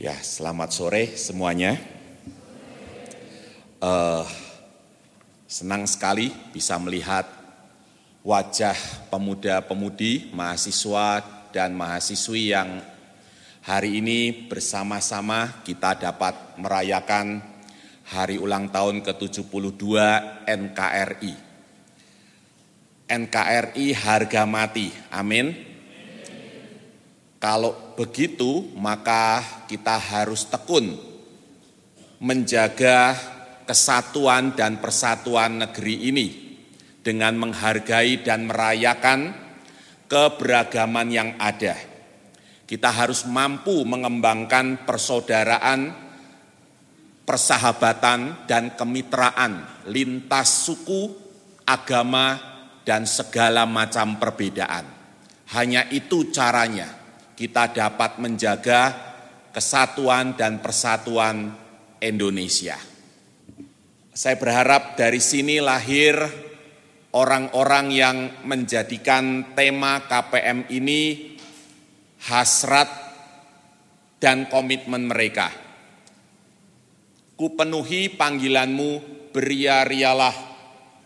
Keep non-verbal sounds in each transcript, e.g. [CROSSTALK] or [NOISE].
Ya, selamat sore semuanya. Uh, senang sekali bisa melihat wajah pemuda-pemudi, mahasiswa dan mahasiswi yang hari ini bersama-sama kita dapat merayakan hari ulang tahun ke-72 NKRI. NKRI harga mati, amin. Kalau begitu, maka kita harus tekun menjaga kesatuan dan persatuan negeri ini dengan menghargai dan merayakan keberagaman yang ada. Kita harus mampu mengembangkan persaudaraan, persahabatan, dan kemitraan lintas suku, agama, dan segala macam perbedaan. Hanya itu caranya kita dapat menjaga kesatuan dan persatuan Indonesia. Saya berharap dari sini lahir orang-orang yang menjadikan tema KPM ini hasrat dan komitmen mereka. Kupenuhi panggilanmu, beria-rialah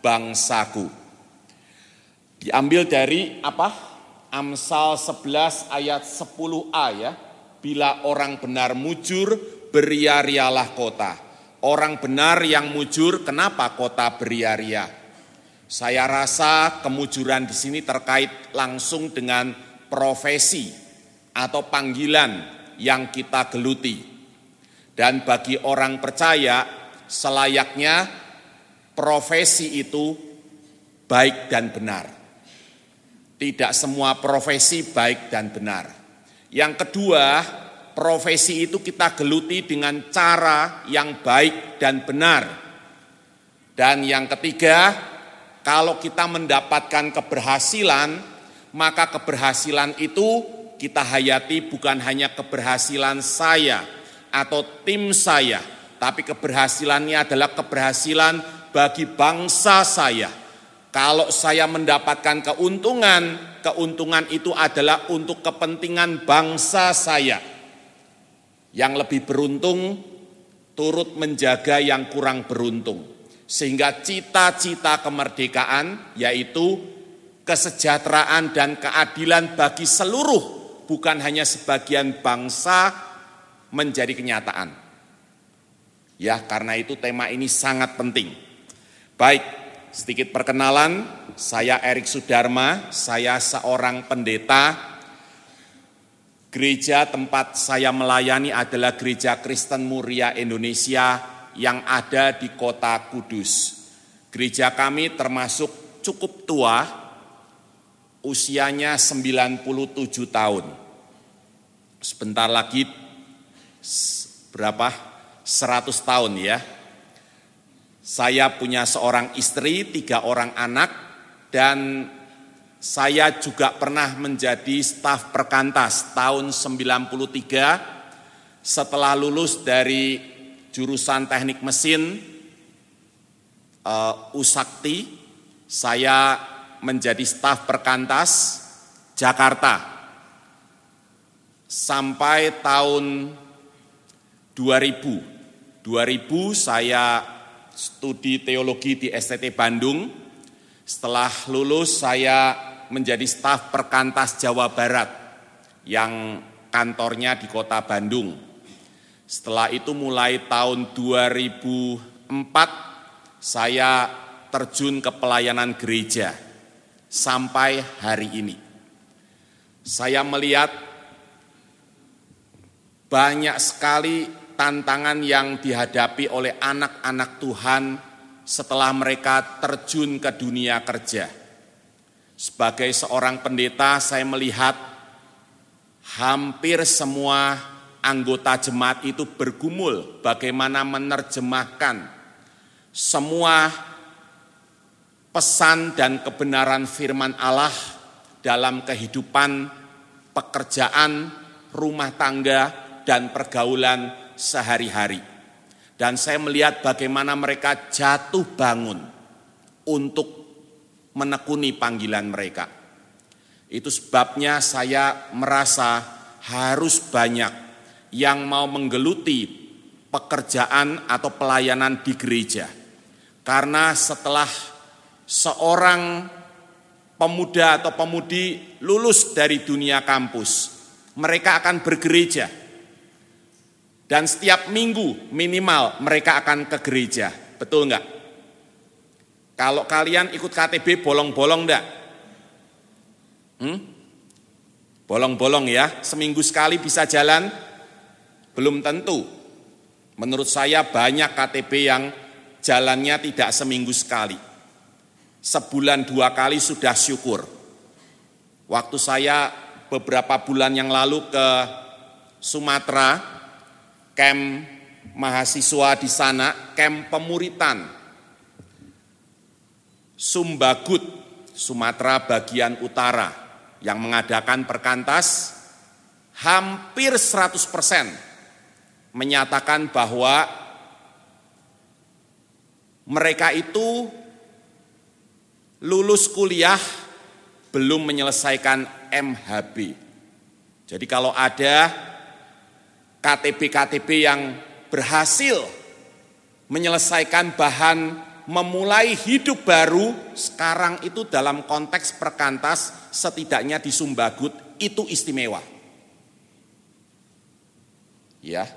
bangsaku. Diambil dari apa? Amsal 11 ayat 10a ya. Bila orang benar mujur, beria-rialah kota. Orang benar yang mujur, kenapa kota beria-ria? Saya rasa kemujuran di sini terkait langsung dengan profesi atau panggilan yang kita geluti. Dan bagi orang percaya, selayaknya profesi itu baik dan benar. Tidak semua profesi baik dan benar. Yang kedua, profesi itu kita geluti dengan cara yang baik dan benar. Dan yang ketiga, kalau kita mendapatkan keberhasilan, maka keberhasilan itu kita hayati bukan hanya keberhasilan saya atau tim saya, tapi keberhasilannya adalah keberhasilan bagi bangsa saya kalau saya mendapatkan keuntungan, keuntungan itu adalah untuk kepentingan bangsa saya. Yang lebih beruntung turut menjaga yang kurang beruntung. Sehingga cita-cita kemerdekaan yaitu kesejahteraan dan keadilan bagi seluruh bukan hanya sebagian bangsa menjadi kenyataan. Ya, karena itu tema ini sangat penting. Baik, Sedikit perkenalan, saya Erik Sudarma, saya seorang pendeta. Gereja tempat saya melayani adalah Gereja Kristen Muria Indonesia yang ada di kota Kudus. Gereja kami termasuk cukup tua, usianya 97 tahun. Sebentar lagi berapa? 100 tahun ya saya punya seorang istri, tiga orang anak, dan saya juga pernah menjadi staf perkantas tahun 93 setelah lulus dari jurusan teknik mesin uh, Usakti, saya menjadi staf perkantas Jakarta sampai tahun 2000. 2000 saya studi teologi di STT Bandung. Setelah lulus saya menjadi staf perkantas Jawa Barat yang kantornya di kota Bandung. Setelah itu mulai tahun 2004 saya terjun ke pelayanan gereja sampai hari ini. Saya melihat banyak sekali tantangan yang dihadapi oleh anak-anak Tuhan setelah mereka terjun ke dunia kerja. Sebagai seorang pendeta, saya melihat hampir semua anggota jemaat itu bergumul bagaimana menerjemahkan semua pesan dan kebenaran firman Allah dalam kehidupan pekerjaan, rumah tangga, dan pergaulan sehari-hari. Dan saya melihat bagaimana mereka jatuh bangun untuk menekuni panggilan mereka. Itu sebabnya saya merasa harus banyak yang mau menggeluti pekerjaan atau pelayanan di gereja. Karena setelah seorang pemuda atau pemudi lulus dari dunia kampus, mereka akan bergereja. Dan setiap minggu minimal mereka akan ke gereja. Betul enggak? Kalau kalian ikut KTB bolong-bolong enggak? Hmm? Bolong-bolong ya, seminggu sekali bisa jalan? Belum tentu. Menurut saya banyak KTB yang jalannya tidak seminggu sekali. Sebulan dua kali sudah syukur. Waktu saya beberapa bulan yang lalu ke Sumatera, camp mahasiswa di sana, camp pemuritan. Sumbagut, Sumatera bagian utara yang mengadakan perkantas hampir 100 persen menyatakan bahwa mereka itu lulus kuliah belum menyelesaikan MHB. Jadi kalau ada KTP-KTP yang berhasil menyelesaikan bahan memulai hidup baru sekarang itu dalam konteks perkantas setidaknya di Sumbagut itu istimewa. Ya.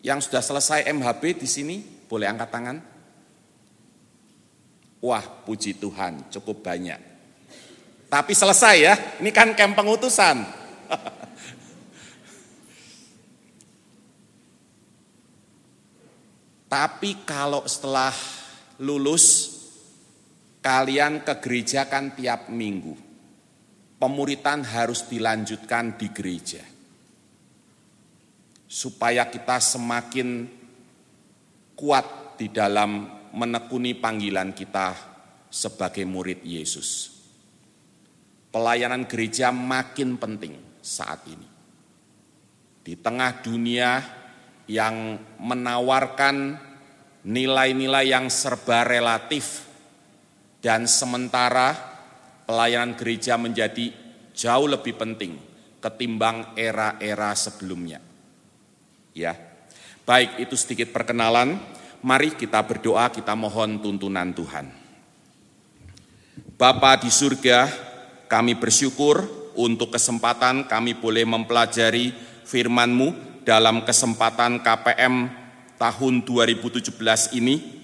Yang sudah selesai MHB di sini boleh angkat tangan? Wah, puji Tuhan, cukup banyak. Tapi selesai ya, ini kan camp pengutusan. Tapi kalau setelah lulus, kalian ke gereja kan tiap minggu. Pemuritan harus dilanjutkan di gereja. Supaya kita semakin kuat di dalam menekuni panggilan kita sebagai murid Yesus pelayanan gereja makin penting saat ini. Di tengah dunia yang menawarkan nilai-nilai yang serba relatif dan sementara pelayanan gereja menjadi jauh lebih penting ketimbang era-era sebelumnya. Ya. Baik, itu sedikit perkenalan. Mari kita berdoa, kita mohon tuntunan Tuhan. Bapa di surga, kami bersyukur untuk kesempatan kami boleh mempelajari firman-Mu dalam kesempatan KPM tahun 2017 ini.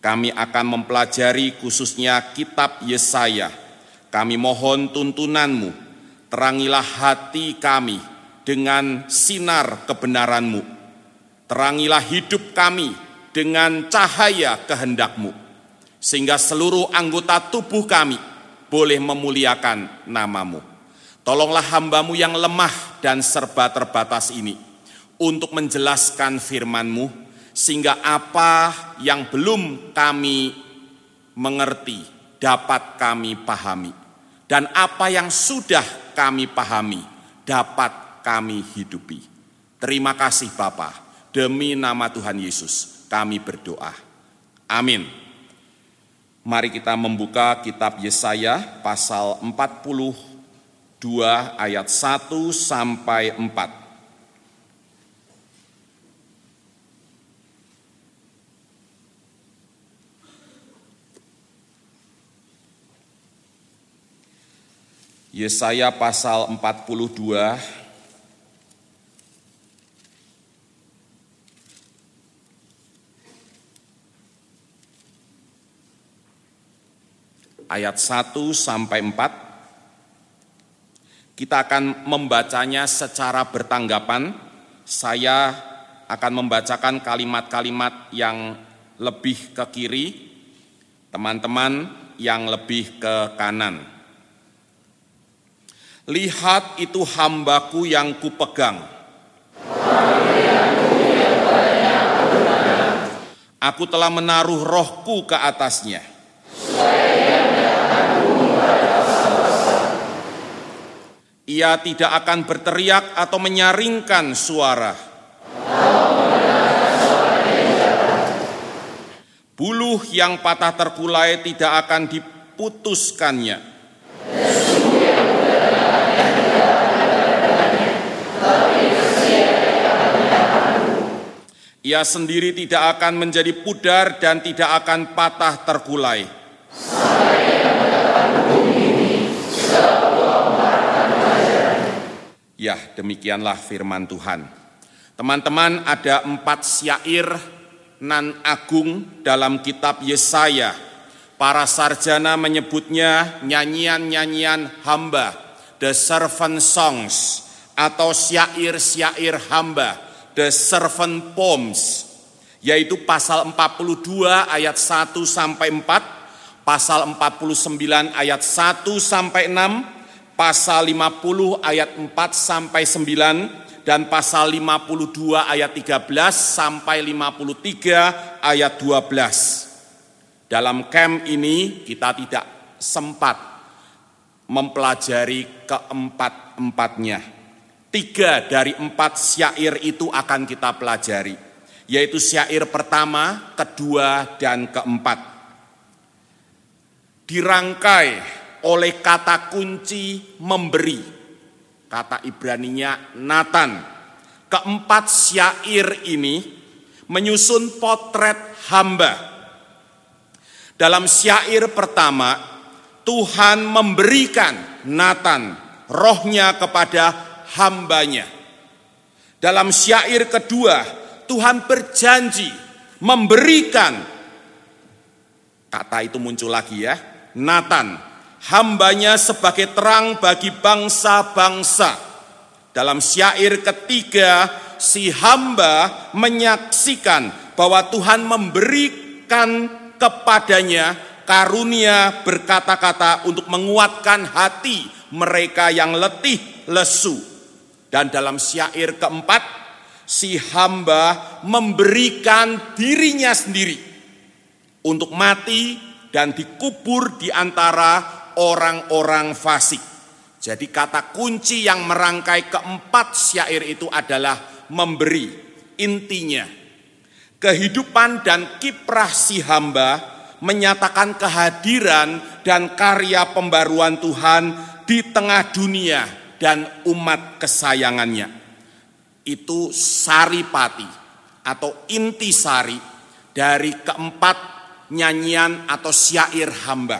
Kami akan mempelajari khususnya kitab Yesaya. Kami mohon tuntunan-Mu, terangilah hati kami dengan sinar kebenaran-Mu. Terangilah hidup kami dengan cahaya kehendak-Mu. Sehingga seluruh anggota tubuh kami boleh memuliakan namamu. Tolonglah hambamu yang lemah dan serba terbatas ini untuk menjelaskan firmanmu sehingga apa yang belum kami mengerti dapat kami pahami dan apa yang sudah kami pahami dapat kami hidupi. Terima kasih Bapa, demi nama Tuhan Yesus kami berdoa. Amin. Mari kita membuka kitab Yesaya pasal 42 ayat 1 sampai 4. Yesaya pasal 42 ayat 1 sampai 4. Kita akan membacanya secara bertanggapan. Saya akan membacakan kalimat-kalimat yang lebih ke kiri, teman-teman yang lebih ke kanan. Lihat itu hambaku yang kupegang. Aku telah menaruh rohku ke atasnya. Ia tidak akan berteriak atau menyaringkan suara. Buluh yang patah terkulai tidak akan diputuskannya. Ia sendiri tidak akan menjadi pudar dan tidak akan patah terkulai. Ya, demikianlah firman Tuhan. Teman-teman, ada empat syair nan agung dalam kitab Yesaya. Para sarjana menyebutnya nyanyian-nyanyian hamba, the servant songs, atau syair-syair hamba, the servant poems, yaitu pasal 42 ayat 1 sampai 4, pasal 49 ayat 1 sampai 6, pasal 50 ayat 4 sampai 9, dan pasal 52 ayat 13 sampai 53 ayat 12. Dalam camp ini kita tidak sempat mempelajari keempat-empatnya. Tiga dari empat syair itu akan kita pelajari, yaitu syair pertama, kedua, dan keempat. Dirangkai oleh kata kunci memberi, kata Ibraninya Nathan. Keempat syair ini menyusun potret hamba. Dalam syair pertama, Tuhan memberikan Nathan rohnya kepada hambanya. Dalam syair kedua, Tuhan berjanji memberikan, kata itu muncul lagi ya, Nathan, hambanya sebagai terang bagi bangsa-bangsa. Dalam syair ketiga, si hamba menyaksikan bahwa Tuhan memberikan kepadanya karunia berkata-kata untuk menguatkan hati mereka yang letih lesu. Dan dalam syair keempat, si hamba memberikan dirinya sendiri untuk mati dan dikubur di antara orang-orang fasik. Jadi kata kunci yang merangkai keempat syair itu adalah memberi. Intinya, kehidupan dan kiprah si hamba menyatakan kehadiran dan karya pembaruan Tuhan di tengah dunia dan umat kesayangannya. Itu saripati atau intisari dari keempat nyanyian atau syair hamba.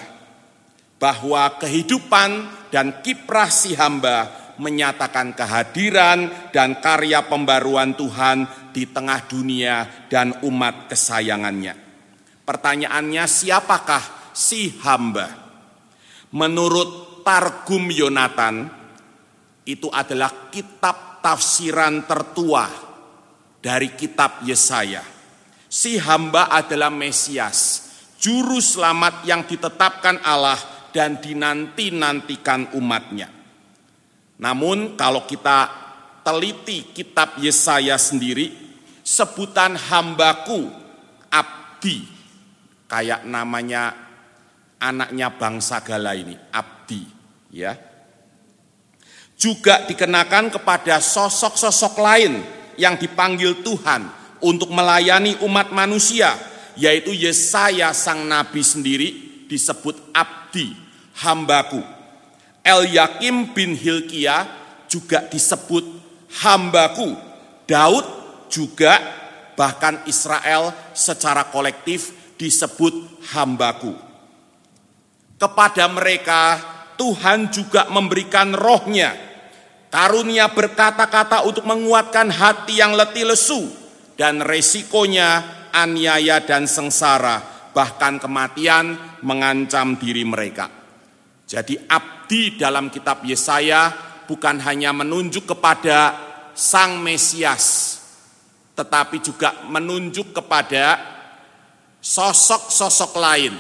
Bahwa kehidupan dan kiprah si hamba menyatakan kehadiran dan karya pembaruan Tuhan di tengah dunia dan umat kesayangannya. Pertanyaannya siapakah si hamba? Menurut Targum Yonatan, itu adalah kitab tafsiran tertua dari kitab Yesaya. Si hamba adalah Mesias, juru selamat yang ditetapkan Allah dan dinanti-nantikan umatnya. Namun kalau kita teliti kitab Yesaya sendiri, sebutan hambaku, abdi, kayak namanya anaknya bangsa Gala ini, abdi, ya juga dikenakan kepada sosok-sosok lain yang dipanggil Tuhan untuk melayani umat manusia, yaitu Yesaya sang nabi sendiri disebut abdi, hambaku. El Yakim bin Hilkia juga disebut hambaku. Daud juga bahkan Israel secara kolektif disebut hambaku. Kepada mereka Tuhan juga memberikan rohnya Karunia berkata-kata untuk menguatkan hati yang letih lesu dan resikonya aniaya dan sengsara, bahkan kematian mengancam diri mereka. Jadi abdi dalam kitab Yesaya bukan hanya menunjuk kepada Sang Mesias, tetapi juga menunjuk kepada sosok-sosok lain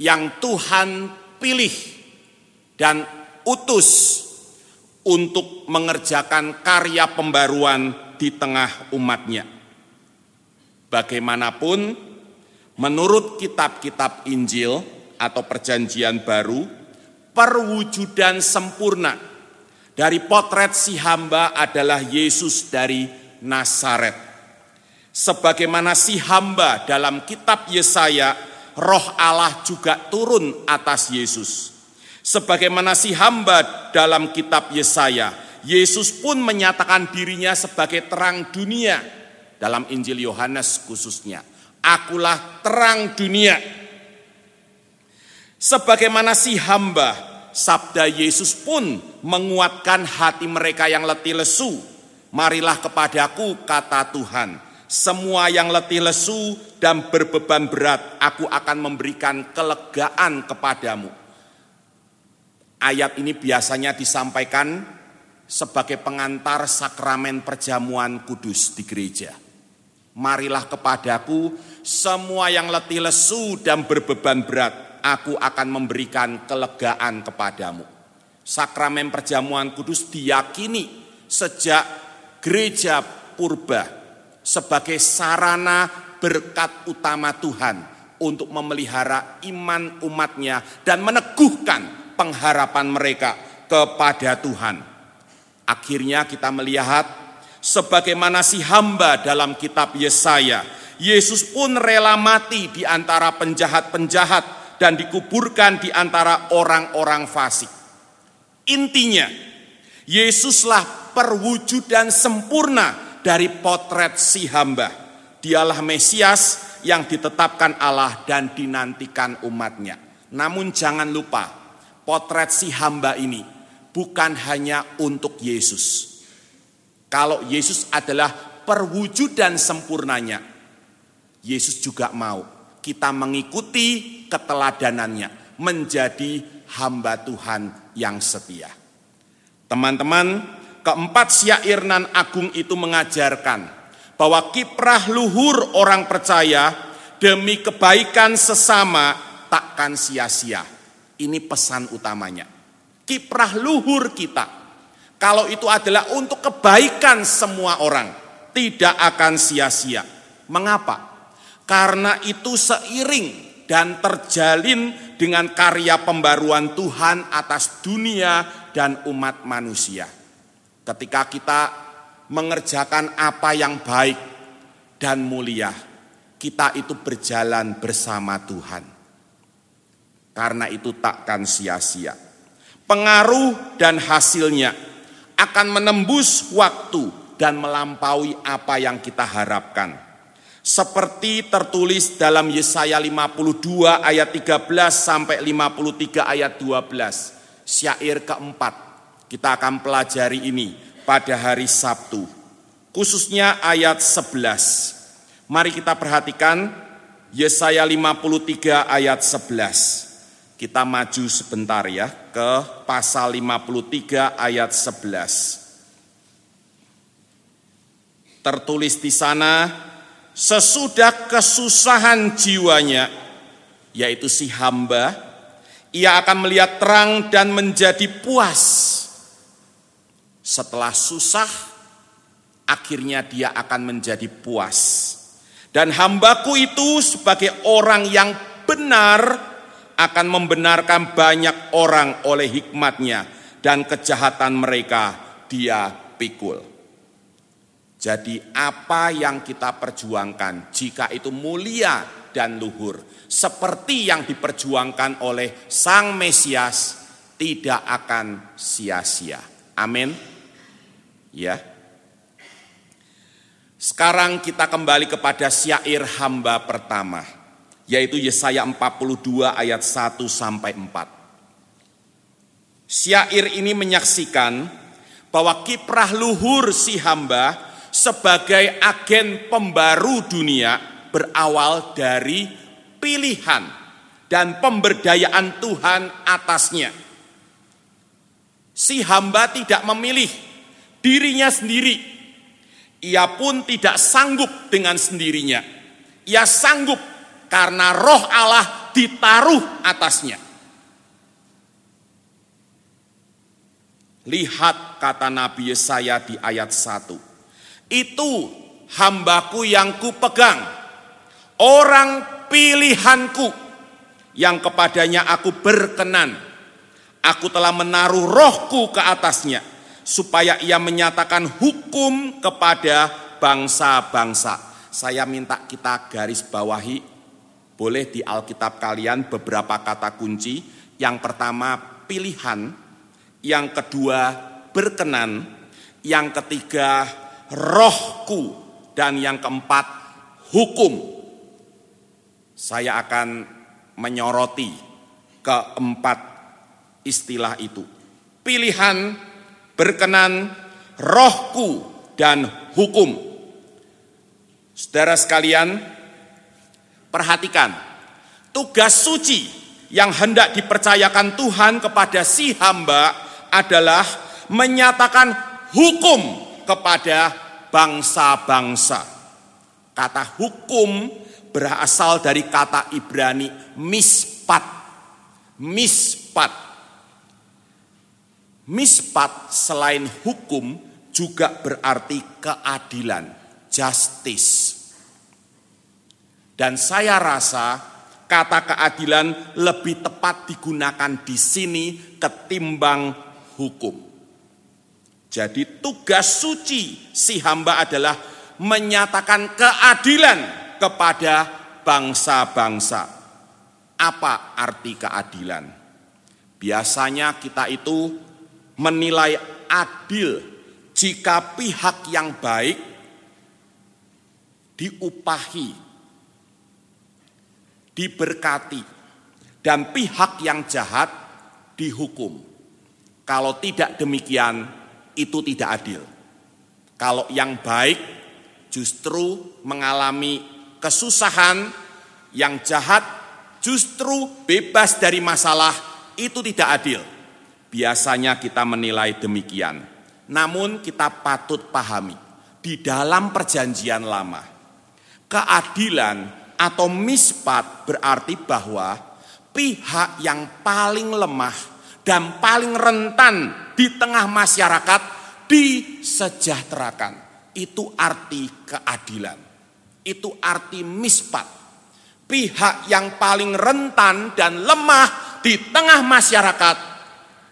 yang Tuhan pilih dan utus untuk mengerjakan karya pembaruan di tengah umatnya. Bagaimanapun, menurut kitab-kitab Injil atau Perjanjian Baru, perwujudan sempurna dari potret si hamba adalah Yesus dari Nazaret. Sebagaimana si hamba dalam kitab Yesaya, roh Allah juga turun atas Yesus Sebagaimana si hamba dalam kitab Yesaya, Yesus pun menyatakan dirinya sebagai terang dunia dalam Injil Yohanes khususnya. Akulah terang dunia. Sebagaimana si hamba, sabda Yesus pun menguatkan hati mereka yang letih lesu. Marilah kepadaku, kata Tuhan. Semua yang letih lesu dan berbeban berat, aku akan memberikan kelegaan kepadamu. Ayat ini biasanya disampaikan sebagai pengantar sakramen perjamuan kudus di gereja. Marilah kepadaku semua yang letih lesu dan berbeban berat, aku akan memberikan kelegaan kepadamu. Sakramen perjamuan kudus diyakini sejak gereja purba sebagai sarana berkat utama Tuhan untuk memelihara iman umatnya dan meneguhkan pengharapan mereka kepada Tuhan. Akhirnya kita melihat sebagaimana si hamba dalam kitab Yesaya, Yesus pun rela mati di antara penjahat-penjahat dan dikuburkan di antara orang-orang fasik. Intinya, Yesuslah perwujudan sempurna dari potret si hamba. Dialah Mesias yang ditetapkan Allah dan dinantikan umatnya. Namun jangan lupa, potret si hamba ini bukan hanya untuk Yesus. Kalau Yesus adalah perwujudan sempurnanya, Yesus juga mau kita mengikuti keteladanannya, menjadi hamba Tuhan yang setia. Teman-teman, keempat syair nan agung itu mengajarkan bahwa kiprah luhur orang percaya demi kebaikan sesama takkan sia-sia. Ini pesan utamanya. Kiprah luhur kita, kalau itu adalah untuk kebaikan semua orang, tidak akan sia-sia. Mengapa? Karena itu seiring dan terjalin dengan karya pembaruan Tuhan atas dunia dan umat manusia. Ketika kita mengerjakan apa yang baik dan mulia, kita itu berjalan bersama Tuhan. Karena itu takkan sia-sia. Pengaruh dan hasilnya akan menembus waktu dan melampaui apa yang kita harapkan seperti tertulis dalam Yesaya 52 ayat 13 sampai 53 ayat 12. Syair keempat. Kita akan pelajari ini pada hari Sabtu. Khususnya ayat 11. Mari kita perhatikan Yesaya 53 ayat 11. Kita maju sebentar ya ke pasal 53 ayat 11. Tertulis di sana, sesudah kesusahan jiwanya, yaitu si hamba, ia akan melihat terang dan menjadi puas. Setelah susah, akhirnya dia akan menjadi puas. Dan hambaku itu sebagai orang yang benar akan membenarkan banyak orang oleh hikmatnya dan kejahatan mereka dia pikul. Jadi apa yang kita perjuangkan jika itu mulia dan luhur seperti yang diperjuangkan oleh Sang Mesias tidak akan sia-sia. Amin. Ya. Sekarang kita kembali kepada syair hamba pertama yaitu Yesaya 42 ayat 1 sampai 4. Syair ini menyaksikan bahwa kiprah luhur si hamba sebagai agen pembaru dunia berawal dari pilihan dan pemberdayaan Tuhan atasnya. Si hamba tidak memilih dirinya sendiri. Ia pun tidak sanggup dengan sendirinya. Ia sanggup karena roh Allah ditaruh atasnya. Lihat kata Nabi Yesaya di ayat 1 itu hambaku yang kupegang, orang pilihanku yang kepadanya aku berkenan. Aku telah menaruh rohku ke atasnya, supaya ia menyatakan hukum kepada bangsa-bangsa. Saya minta kita garis bawahi, boleh di Alkitab kalian beberapa kata kunci. Yang pertama pilihan, yang kedua berkenan, yang ketiga rohku Dan yang keempat, hukum. Saya akan menyoroti keempat istilah itu. Pilihan, berkenan, rohku, dan hukum. Saudara sekalian, perhatikan, tugas suci yang hendak dipercayakan Tuhan kepada si hamba adalah menyatakan hukum kepada bangsa-bangsa. Kata hukum berasal dari kata Ibrani mispat. Mispat. Mispat selain hukum juga berarti keadilan, justice. Dan saya rasa kata keadilan lebih tepat digunakan di sini ketimbang hukum. Jadi tugas suci si hamba adalah menyatakan keadilan kepada bangsa-bangsa. Apa arti keadilan? Biasanya kita itu menilai adil jika pihak yang baik diupahi, diberkati, dan pihak yang jahat dihukum. Kalau tidak demikian, itu tidak adil. Kalau yang baik justru mengalami kesusahan, yang jahat justru bebas dari masalah, itu tidak adil. Biasanya kita menilai demikian. Namun kita patut pahami, di dalam perjanjian lama, keadilan atau mispat berarti bahwa pihak yang paling lemah dan paling rentan di tengah masyarakat disejahterakan. Itu arti keadilan. Itu arti mispat. Pihak yang paling rentan dan lemah di tengah masyarakat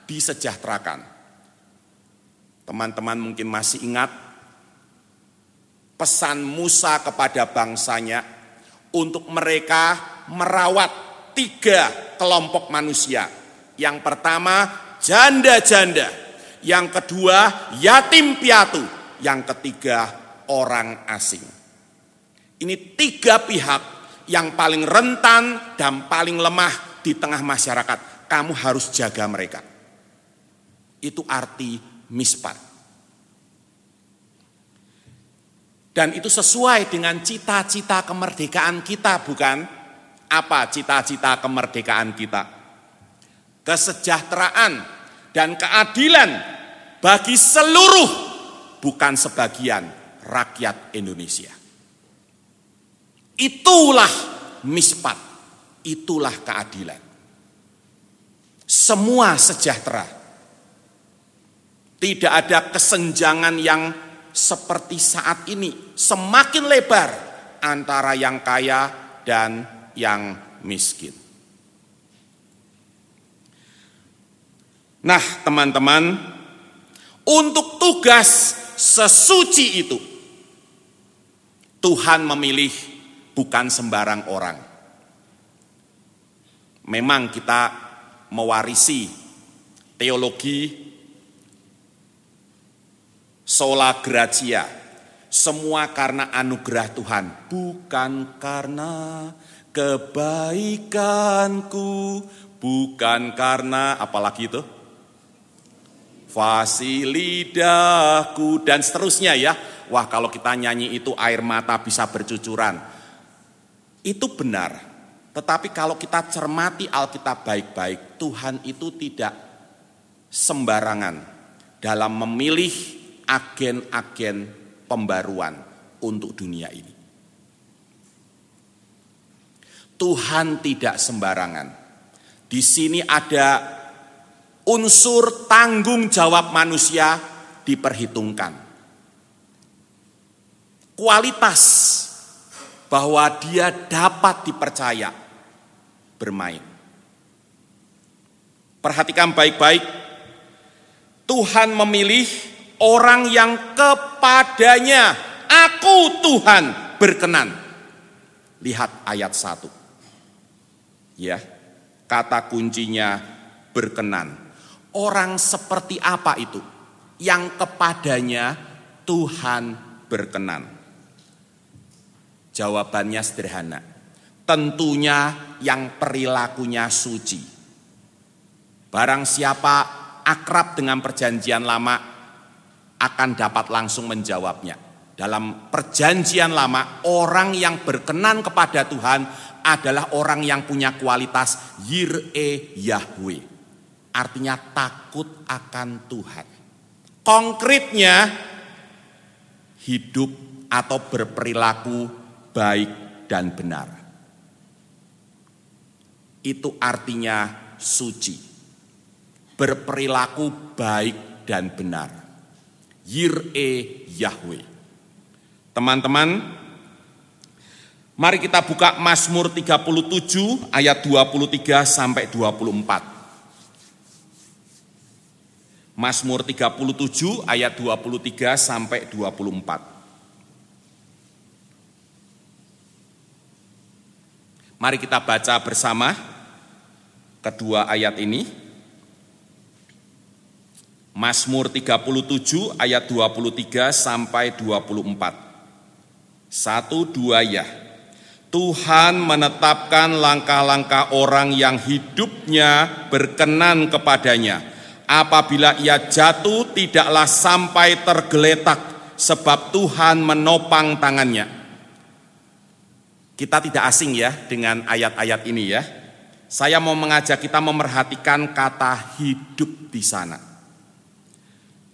disejahterakan. Teman-teman mungkin masih ingat pesan Musa kepada bangsanya untuk mereka merawat tiga kelompok manusia yang pertama janda-janda, yang kedua yatim piatu, yang ketiga orang asing. Ini tiga pihak yang paling rentan dan paling lemah di tengah masyarakat. Kamu harus jaga mereka. Itu arti mispat. Dan itu sesuai dengan cita-cita kemerdekaan kita, bukan? Apa cita-cita kemerdekaan kita? kesejahteraan, dan keadilan bagi seluruh, bukan sebagian rakyat Indonesia. Itulah mispat, itulah keadilan. Semua sejahtera. Tidak ada kesenjangan yang seperti saat ini, semakin lebar antara yang kaya dan yang miskin. Nah, teman-teman, untuk tugas sesuci itu, Tuhan memilih bukan sembarang orang. Memang kita mewarisi teologi sola gratia, semua karena anugerah Tuhan, bukan karena kebaikanku, bukan karena apalagi itu fasilidahku dan seterusnya ya. Wah kalau kita nyanyi itu air mata bisa bercucuran. Itu benar. Tetapi kalau kita cermati Alkitab baik-baik, Tuhan itu tidak sembarangan dalam memilih agen-agen pembaruan untuk dunia ini. Tuhan tidak sembarangan. Di sini ada unsur tanggung jawab manusia diperhitungkan. Kualitas bahwa dia dapat dipercaya bermain. Perhatikan baik-baik, Tuhan memilih orang yang kepadanya aku Tuhan berkenan. Lihat ayat 1. Ya, kata kuncinya berkenan. Orang seperti apa itu? Yang kepadanya Tuhan berkenan. Jawabannya sederhana. Tentunya yang perilakunya suci. Barang siapa akrab dengan perjanjian lama akan dapat langsung menjawabnya. Dalam perjanjian lama, orang yang berkenan kepada Tuhan adalah orang yang punya kualitas yir'e Yahweh. Artinya takut akan Tuhan. Konkretnya hidup atau berperilaku baik dan benar. Itu artinya suci. Berperilaku baik dan benar. Yir'e Yahweh. Teman-teman, mari kita buka Mazmur 37 ayat 23 sampai 24. Mazmur 37 ayat 23 sampai 24. Mari kita baca bersama kedua ayat ini. Mazmur 37 ayat 23 sampai 24. Satu dua ya. Tuhan menetapkan langkah-langkah orang yang hidupnya berkenan kepadanya. Apabila ia jatuh tidaklah sampai tergeletak sebab Tuhan menopang tangannya. Kita tidak asing ya dengan ayat-ayat ini ya. Saya mau mengajak kita memerhatikan kata hidup di sana.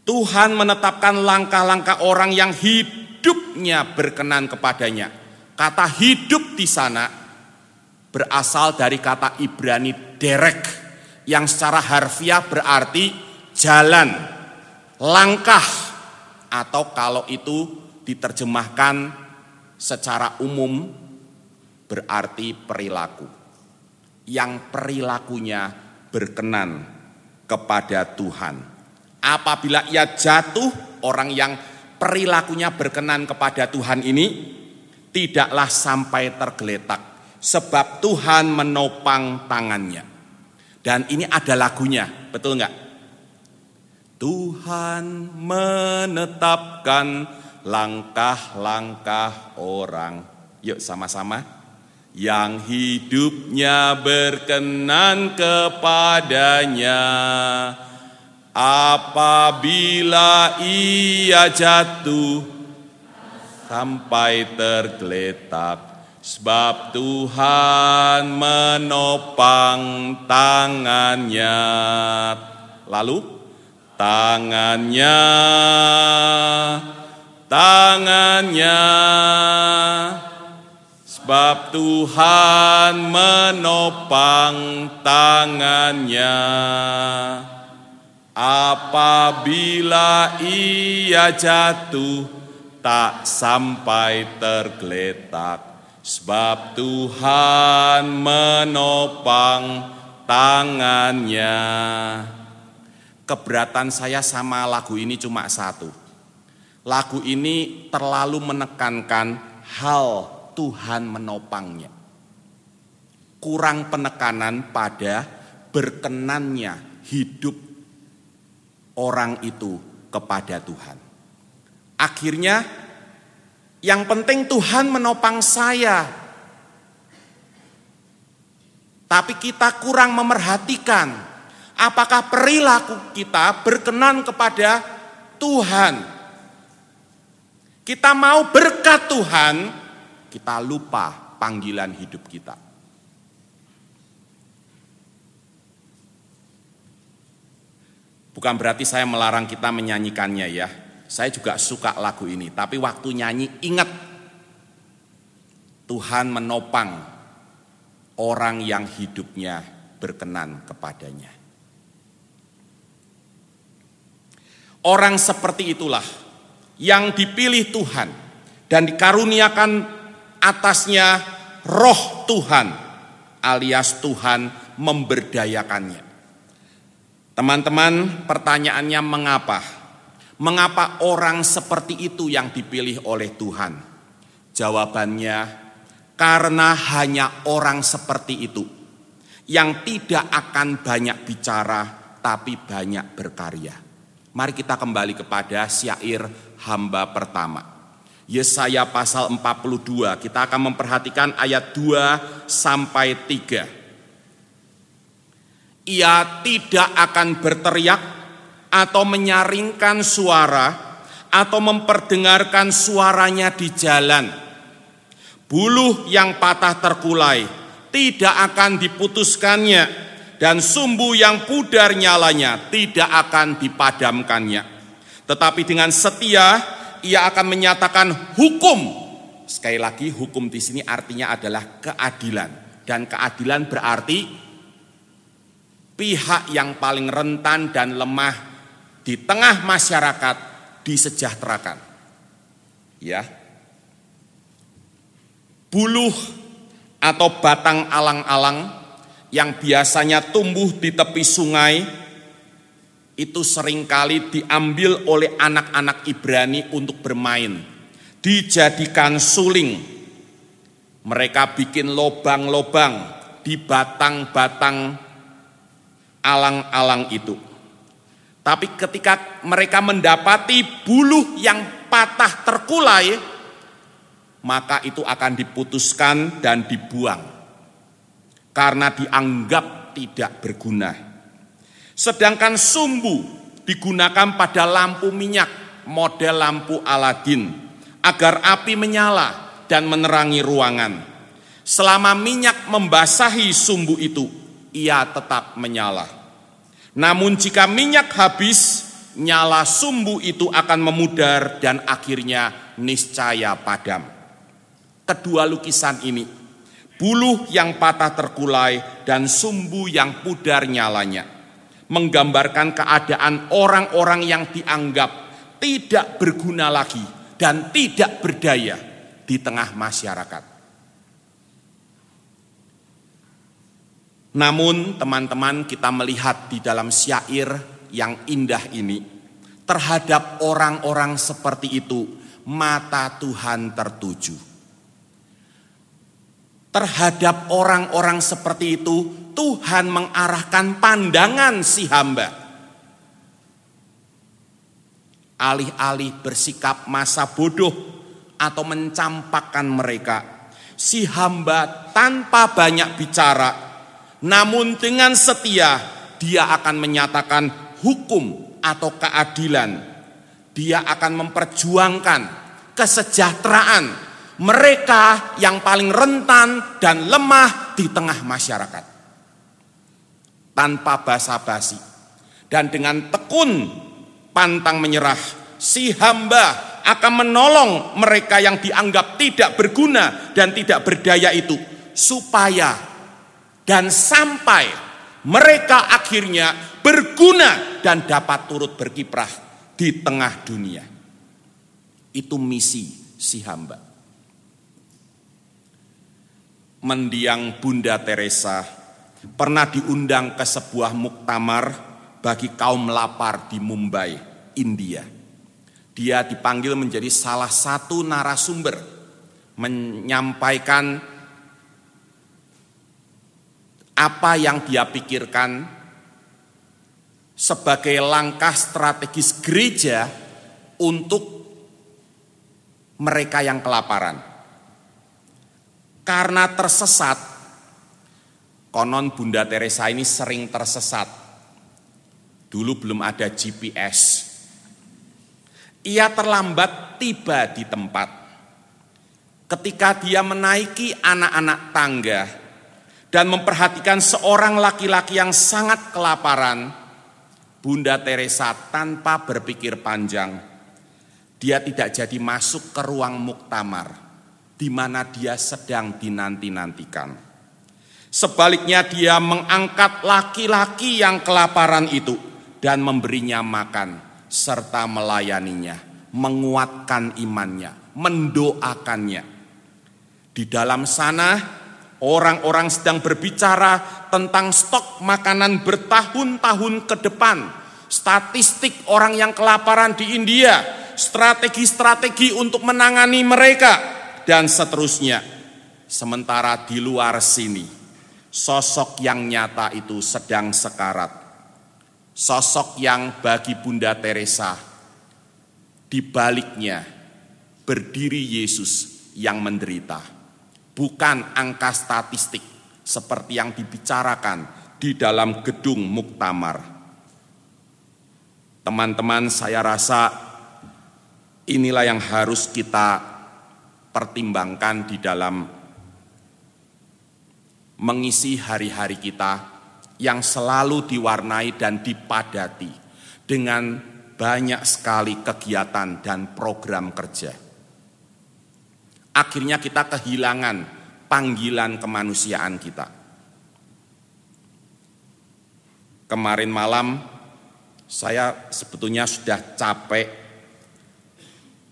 Tuhan menetapkan langkah-langkah orang yang hidup hidupnya berkenan kepadanya. Kata hidup di sana berasal dari kata Ibrani derek yang secara harfiah berarti jalan, langkah atau kalau itu diterjemahkan secara umum berarti perilaku. Yang perilakunya berkenan kepada Tuhan. Apabila ia jatuh, orang yang perilakunya berkenan kepada Tuhan ini tidaklah sampai tergeletak sebab Tuhan menopang tangannya. Dan ini ada lagunya, betul nggak? Tuhan menetapkan langkah-langkah orang. Yuk sama-sama. Yang hidupnya berkenan kepadanya Apabila ia jatuh sampai tergeletak sebab Tuhan menopang tangannya. Lalu tangannya tangannya sebab Tuhan menopang tangannya. Apabila ia jatuh tak sampai tergeletak. Sebab Tuhan menopang tangannya. Keberatan saya sama lagu ini cuma satu. Lagu ini terlalu menekankan hal Tuhan menopangnya. Kurang penekanan pada berkenannya hidup orang itu kepada Tuhan. Akhirnya yang penting Tuhan menopang saya. Tapi kita kurang memerhatikan apakah perilaku kita berkenan kepada Tuhan. Kita mau berkat Tuhan, kita lupa panggilan hidup kita. Bukan berarti saya melarang kita menyanyikannya ya. Saya juga suka lagu ini, tapi waktu nyanyi ingat Tuhan menopang orang yang hidupnya berkenan kepadanya. Orang seperti itulah yang dipilih Tuhan dan dikaruniakan atasnya roh Tuhan alias Tuhan memberdayakannya. Teman-teman, pertanyaannya mengapa? Mengapa orang seperti itu yang dipilih oleh Tuhan? Jawabannya, karena hanya orang seperti itu yang tidak akan banyak bicara, tapi banyak berkarya. Mari kita kembali kepada syair hamba pertama. Yesaya pasal 42. Kita akan memperhatikan ayat 2 sampai 3. Ia tidak akan berteriak atau menyaringkan suara atau memperdengarkan suaranya di jalan. Buluh yang patah terkulai tidak akan diputuskannya dan sumbu yang pudar nyalanya tidak akan dipadamkannya. Tetapi dengan setia ia akan menyatakan hukum. Sekali lagi hukum di sini artinya adalah keadilan dan keadilan berarti pihak yang paling rentan dan lemah di tengah masyarakat disejahterakan. Ya. Buluh atau batang alang-alang yang biasanya tumbuh di tepi sungai itu sering kali diambil oleh anak-anak Ibrani untuk bermain. Dijadikan suling. Mereka bikin lobang-lobang di batang-batang alang-alang itu. Tapi ketika mereka mendapati buluh yang patah terkulai, maka itu akan diputuskan dan dibuang. Karena dianggap tidak berguna. Sedangkan sumbu digunakan pada lampu minyak model lampu Aladin agar api menyala dan menerangi ruangan. Selama minyak membasahi sumbu itu, ia tetap menyala. Namun jika minyak habis, nyala sumbu itu akan memudar dan akhirnya niscaya padam. Kedua lukisan ini, buluh yang patah terkulai dan sumbu yang pudar nyalanya menggambarkan keadaan orang-orang yang dianggap tidak berguna lagi dan tidak berdaya di tengah masyarakat. Namun teman-teman kita melihat di dalam syair yang indah ini terhadap orang-orang seperti itu mata Tuhan tertuju. Terhadap orang-orang seperti itu Tuhan mengarahkan pandangan si hamba. Alih-alih bersikap masa bodoh atau mencampakkan mereka, si hamba tanpa banyak bicara, namun dengan setia dia akan menyatakan hukum atau keadilan. Dia akan memperjuangkan kesejahteraan mereka yang paling rentan dan lemah di tengah masyarakat tanpa basa-basi. Dan dengan tekun pantang menyerah, si hamba akan menolong mereka yang dianggap tidak berguna dan tidak berdaya itu supaya dan sampai mereka akhirnya berguna dan dapat turut berkiprah di tengah dunia. Itu misi si hamba. Mendiang Bunda Teresa pernah diundang ke sebuah muktamar bagi kaum lapar di Mumbai, India. Dia dipanggil menjadi salah satu narasumber menyampaikan apa yang dia pikirkan sebagai langkah strategis gereja untuk mereka yang kelaparan. Karena tersesat, Konon Bunda Teresa ini sering tersesat. Dulu belum ada GPS. Ia terlambat tiba di tempat. Ketika dia menaiki anak-anak tangga dan memperhatikan seorang laki-laki yang sangat kelaparan, Bunda Teresa tanpa berpikir panjang, dia tidak jadi masuk ke ruang muktamar di mana dia sedang dinanti-nantikan. Sebaliknya dia mengangkat laki-laki yang kelaparan itu dan memberinya makan serta melayaninya, menguatkan imannya, mendoakannya. Di dalam sana orang-orang sedang berbicara tentang stok makanan bertahun-tahun ke depan, statistik orang yang kelaparan di India, strategi-strategi untuk menangani mereka dan seterusnya. Sementara di luar sini sosok yang nyata itu sedang sekarat. Sosok yang bagi Bunda Teresa di baliknya berdiri Yesus yang menderita. Bukan angka statistik seperti yang dibicarakan di dalam gedung muktamar. Teman-teman, saya rasa inilah yang harus kita pertimbangkan di dalam mengisi hari-hari kita yang selalu diwarnai dan dipadati dengan banyak sekali kegiatan dan program kerja. Akhirnya kita kehilangan panggilan kemanusiaan kita. Kemarin malam saya sebetulnya sudah capek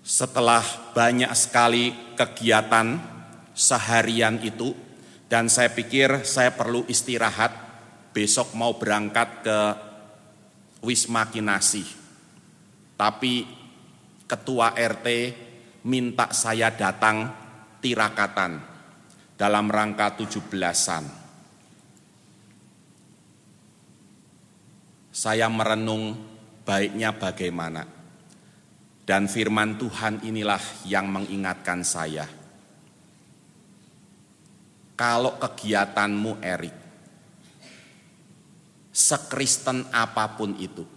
setelah banyak sekali kegiatan seharian itu dan saya pikir saya perlu istirahat besok mau berangkat ke Wisma Kinasih. Tapi ketua RT minta saya datang tirakatan dalam rangka tujuh belasan. Saya merenung baiknya bagaimana. Dan firman Tuhan inilah yang mengingatkan saya. Kalau kegiatanmu Erik, sekristen apa pun itu.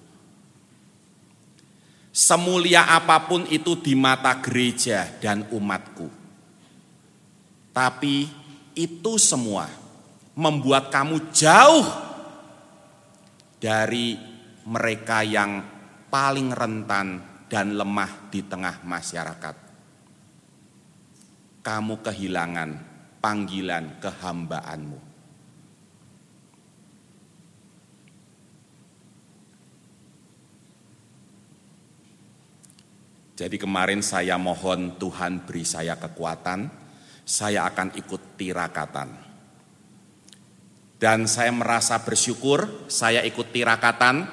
Semulia apa pun itu di mata gereja dan umatku. Tapi itu semua membuat kamu jauh dari mereka yang paling rentan dan lemah di tengah masyarakat. Kamu kehilangan panggilan kehambaanmu. Jadi kemarin saya mohon Tuhan beri saya kekuatan, saya akan ikut tirakatan. Dan saya merasa bersyukur, saya ikut tirakatan,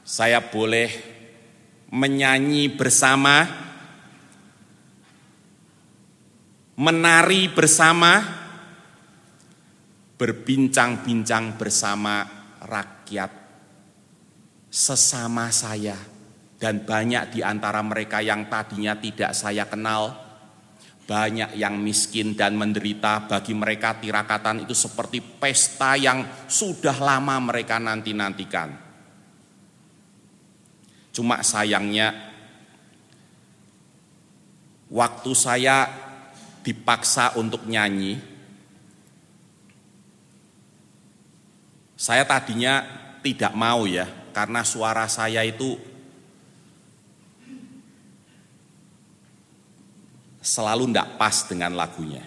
saya boleh menyanyi bersama, menari bersama, berbincang-bincang bersama rakyat sesama saya dan banyak di antara mereka yang tadinya tidak saya kenal, banyak yang miskin dan menderita. Bagi mereka tirakatan itu seperti pesta yang sudah lama mereka nanti-nantikan. Cuma sayangnya waktu saya dipaksa untuk nyanyi, saya tadinya tidak mau ya, karena suara saya itu selalu tidak pas dengan lagunya.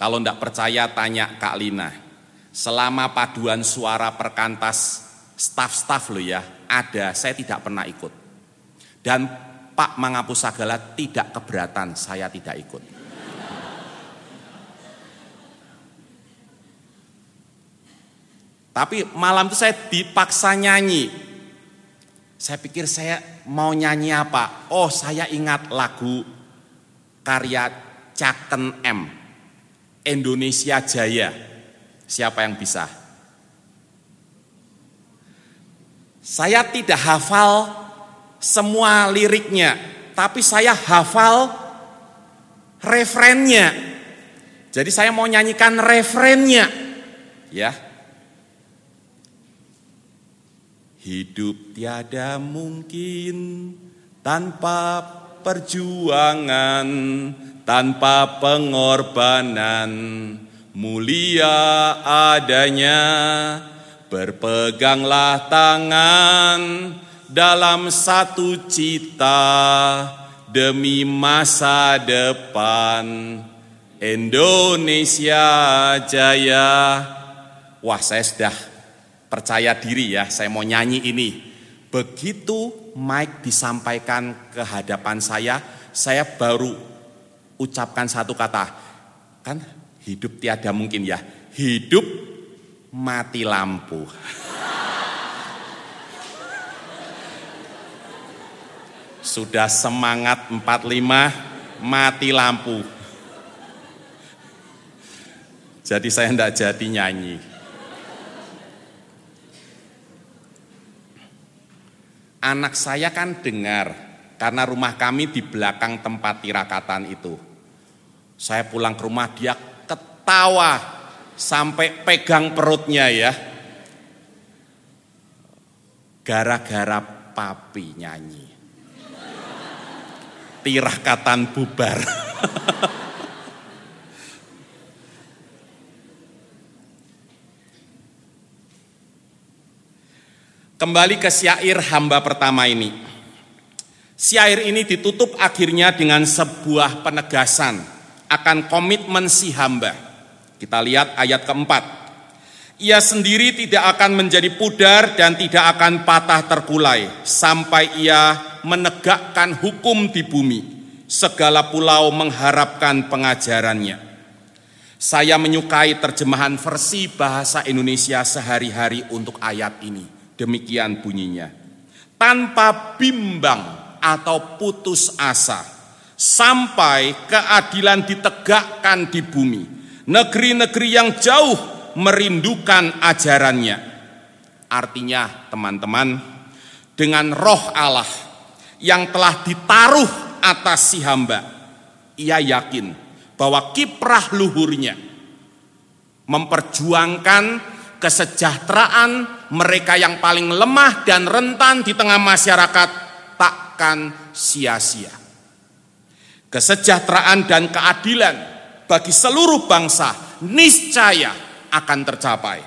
Kalau tidak percaya tanya Kak Lina. Selama paduan suara perkantas staff-staff lo ya, ada, saya tidak pernah ikut. Dan Pak Mangapusagala tidak keberatan, saya tidak ikut. Tapi malam itu saya dipaksa nyanyi. Saya pikir saya mau nyanyi apa? Oh saya ingat lagu karya Caken M. Indonesia Jaya. Siapa yang bisa? Saya tidak hafal semua liriknya, tapi saya hafal referennya. Jadi saya mau nyanyikan referennya. Ya, Hidup tiada mungkin tanpa perjuangan, tanpa pengorbanan. Mulia adanya, berpeganglah tangan dalam satu cita demi masa depan. Indonesia jaya. Wah, saya sudah percaya diri ya, saya mau nyanyi ini. Begitu Mike disampaikan ke hadapan saya, saya baru ucapkan satu kata. Kan hidup tiada mungkin ya, hidup mati lampu. [LAUGHS] Sudah semangat 45, mati lampu. Jadi saya tidak jadi nyanyi. Anak saya kan dengar karena rumah kami di belakang tempat tirakatan itu. Saya pulang ke rumah dia ketawa sampai pegang perutnya ya. Gara-gara papi nyanyi. Tirakatan bubar. [LAUGHS] Kembali ke syair hamba pertama ini. Syair ini ditutup akhirnya dengan sebuah penegasan akan komitmen si hamba. Kita lihat ayat keempat. Ia sendiri tidak akan menjadi pudar dan tidak akan patah terkulai sampai ia menegakkan hukum di bumi. Segala pulau mengharapkan pengajarannya. Saya menyukai terjemahan versi bahasa Indonesia sehari-hari untuk ayat ini Demikian bunyinya. Tanpa bimbang atau putus asa, sampai keadilan ditegakkan di bumi. Negeri-negeri yang jauh merindukan ajarannya. Artinya teman-teman, dengan roh Allah yang telah ditaruh atas si hamba, ia yakin bahwa kiprah luhurnya memperjuangkan kesejahteraan mereka yang paling lemah dan rentan di tengah masyarakat takkan sia-sia. Kesejahteraan dan keadilan bagi seluruh bangsa niscaya akan tercapai.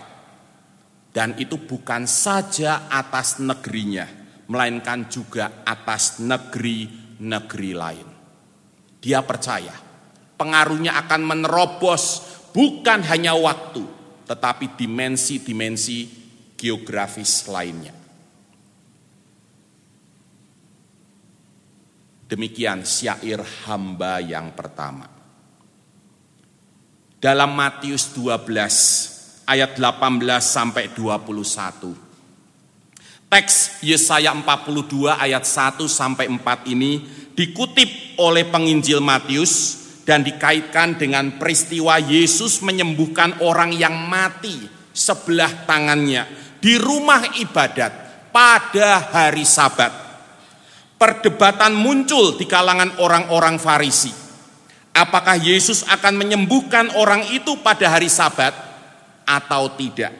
Dan itu bukan saja atas negerinya, melainkan juga atas negeri-negeri lain. Dia percaya pengaruhnya akan menerobos bukan hanya waktu, tetapi dimensi-dimensi geografis lainnya. Demikian syair hamba yang pertama. Dalam Matius 12 ayat 18 sampai 21. Teks Yesaya 42 ayat 1 sampai 4 ini dikutip oleh penginjil Matius dan dikaitkan dengan peristiwa Yesus menyembuhkan orang yang mati sebelah tangannya di rumah ibadat pada hari Sabat. Perdebatan muncul di kalangan orang-orang Farisi. Apakah Yesus akan menyembuhkan orang itu pada hari Sabat atau tidak?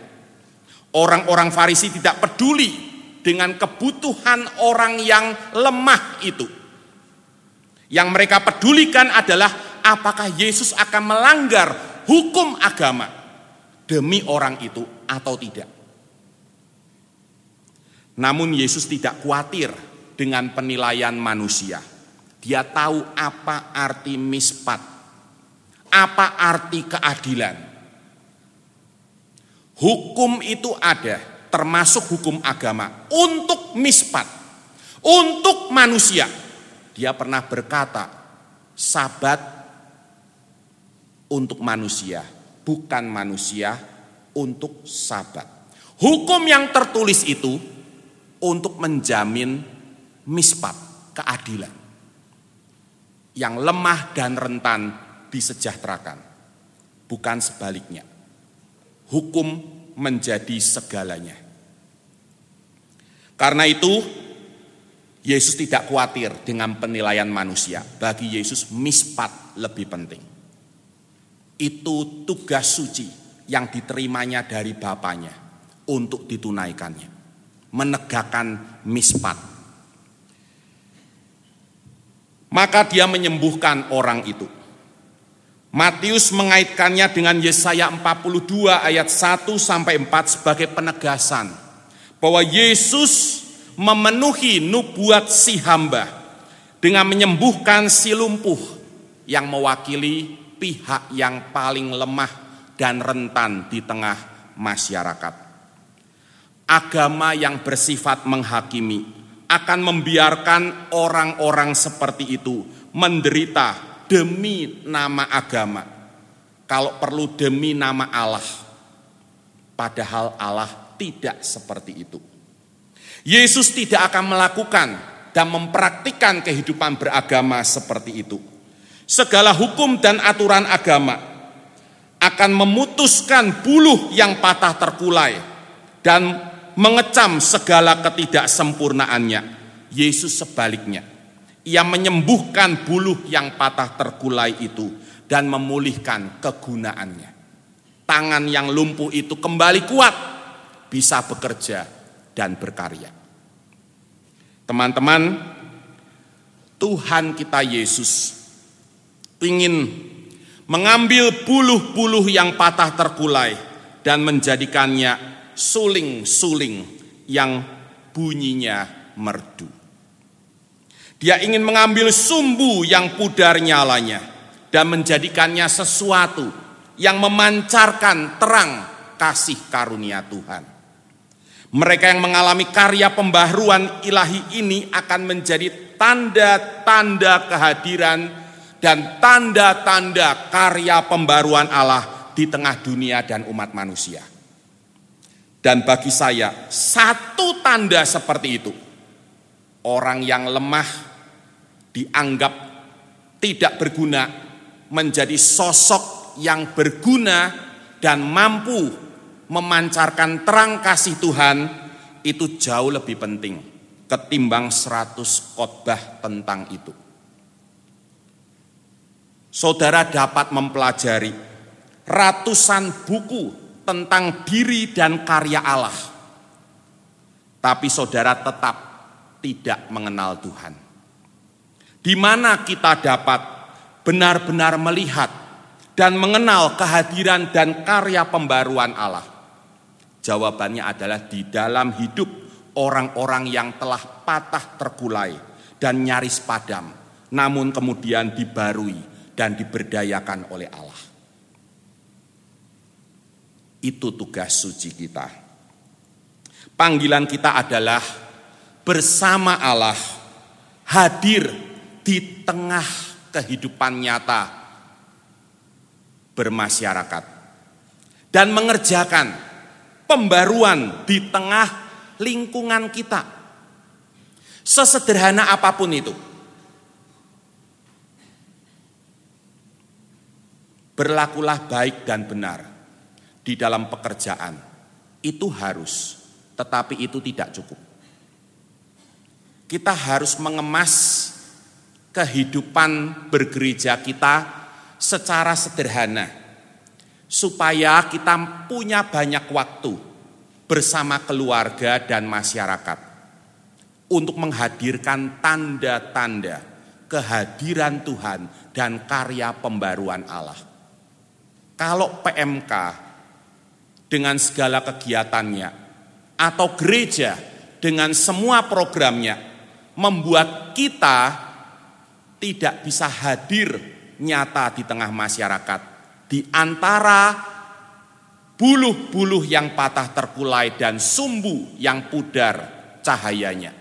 Orang-orang Farisi tidak peduli dengan kebutuhan orang yang lemah itu. Yang mereka pedulikan adalah apakah Yesus akan melanggar hukum agama demi orang itu atau tidak. Namun Yesus tidak khawatir dengan penilaian manusia. Dia tahu apa arti mispat, apa arti keadilan. Hukum itu ada, termasuk hukum agama, untuk mispat, untuk manusia. Dia pernah berkata, sabat untuk manusia, bukan manusia untuk sabat. Hukum yang tertulis itu untuk menjamin mispat, keadilan. Yang lemah dan rentan disejahterakan, bukan sebaliknya. Hukum menjadi segalanya. Karena itu, Yesus tidak khawatir dengan penilaian manusia. Bagi Yesus, mispat lebih penting. Itu tugas suci yang diterimanya dari Bapaknya untuk ditunaikannya. Menegakkan mispat. Maka dia menyembuhkan orang itu. Matius mengaitkannya dengan Yesaya 42 ayat 1 sampai 4 sebagai penegasan bahwa Yesus memenuhi nubuat si hamba dengan menyembuhkan si lumpuh yang mewakili pihak yang paling lemah dan rentan di tengah masyarakat. Agama yang bersifat menghakimi akan membiarkan orang-orang seperti itu menderita demi nama agama. Kalau perlu demi nama Allah. Padahal Allah tidak seperti itu. Yesus tidak akan melakukan dan mempraktikkan kehidupan beragama seperti itu segala hukum dan aturan agama akan memutuskan buluh yang patah terkulai dan mengecam segala ketidaksempurnaannya. Yesus sebaliknya, ia menyembuhkan buluh yang patah terkulai itu dan memulihkan kegunaannya. Tangan yang lumpuh itu kembali kuat, bisa bekerja dan berkarya. Teman-teman, Tuhan kita Yesus ingin mengambil buluh-buluh yang patah terkulai dan menjadikannya suling-suling yang bunyinya merdu. Dia ingin mengambil sumbu yang pudar nyalanya dan menjadikannya sesuatu yang memancarkan terang kasih karunia Tuhan. Mereka yang mengalami karya pembaharuan ilahi ini akan menjadi tanda-tanda kehadiran dan tanda-tanda karya pembaruan Allah di tengah dunia dan umat manusia. Dan bagi saya, satu tanda seperti itu, orang yang lemah dianggap tidak berguna menjadi sosok yang berguna dan mampu memancarkan terang kasih Tuhan itu jauh lebih penting ketimbang 100 khotbah tentang itu. Saudara dapat mempelajari ratusan buku tentang diri dan karya Allah. Tapi saudara tetap tidak mengenal Tuhan. Di mana kita dapat benar-benar melihat dan mengenal kehadiran dan karya pembaruan Allah? Jawabannya adalah di dalam hidup orang-orang yang telah patah terkulai dan nyaris padam, namun kemudian dibarui dan diberdayakan oleh Allah. Itu tugas suci kita. Panggilan kita adalah bersama Allah hadir di tengah kehidupan nyata bermasyarakat dan mengerjakan pembaruan di tengah lingkungan kita. Sesederhana apa pun itu. Berlakulah baik dan benar di dalam pekerjaan. Itu harus, tetapi itu tidak cukup. Kita harus mengemas kehidupan bergereja kita secara sederhana supaya kita punya banyak waktu bersama keluarga dan masyarakat untuk menghadirkan tanda-tanda kehadiran Tuhan dan karya pembaruan Allah. Kalau PMK dengan segala kegiatannya atau gereja dengan semua programnya membuat kita tidak bisa hadir nyata di tengah masyarakat di antara buluh-buluh yang patah terkulai dan sumbu yang pudar cahayanya.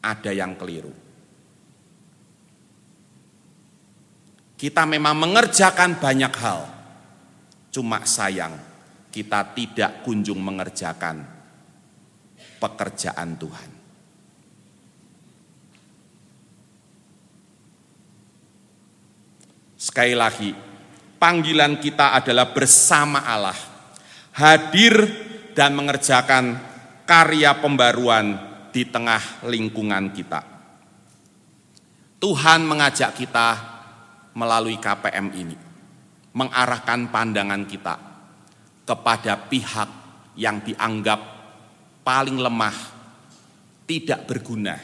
Ada yang keliru. Kita memang mengerjakan banyak hal, cuma sayang kita tidak kunjung mengerjakan pekerjaan Tuhan. Sekali lagi, panggilan kita adalah bersama Allah, hadir dan mengerjakan karya pembaruan di tengah lingkungan kita. Tuhan mengajak kita melalui KPM ini, mengarahkan pandangan kita kepada pihak yang dianggap paling lemah, tidak berguna,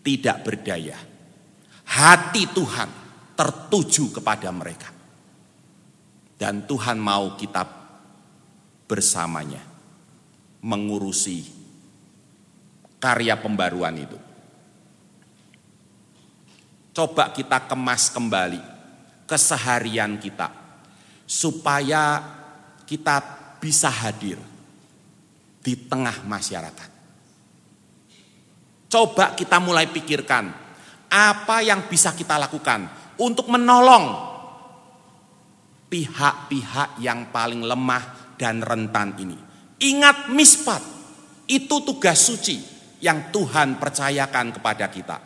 tidak berdaya. Hati Tuhan tertuju kepada mereka dan Tuhan mau kita bersamanya mengurusi karya pembaruan itu. Coba kita kemas kembali keseharian kita supaya kita bisa hadir di tengah masyarakat. Coba kita mulai pikirkan apa yang bisa kita lakukan untuk menolong pihak-pihak yang paling lemah dan rentan ini. Ingat mispat, itu tugas suci yang Tuhan percayakan kepada kita.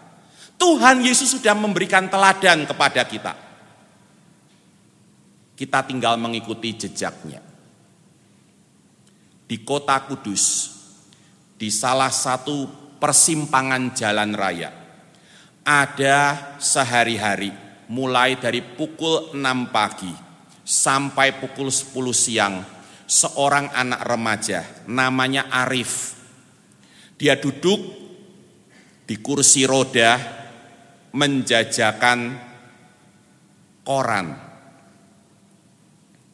Tuhan Yesus sudah memberikan teladan kepada kita. Kita tinggal mengikuti jejaknya. Di kota Kudus, di salah satu persimpangan jalan raya. Ada sehari-hari mulai dari pukul 6 pagi sampai pukul 10 siang seorang anak remaja namanya Arif. Dia duduk di kursi roda menjajakan koran.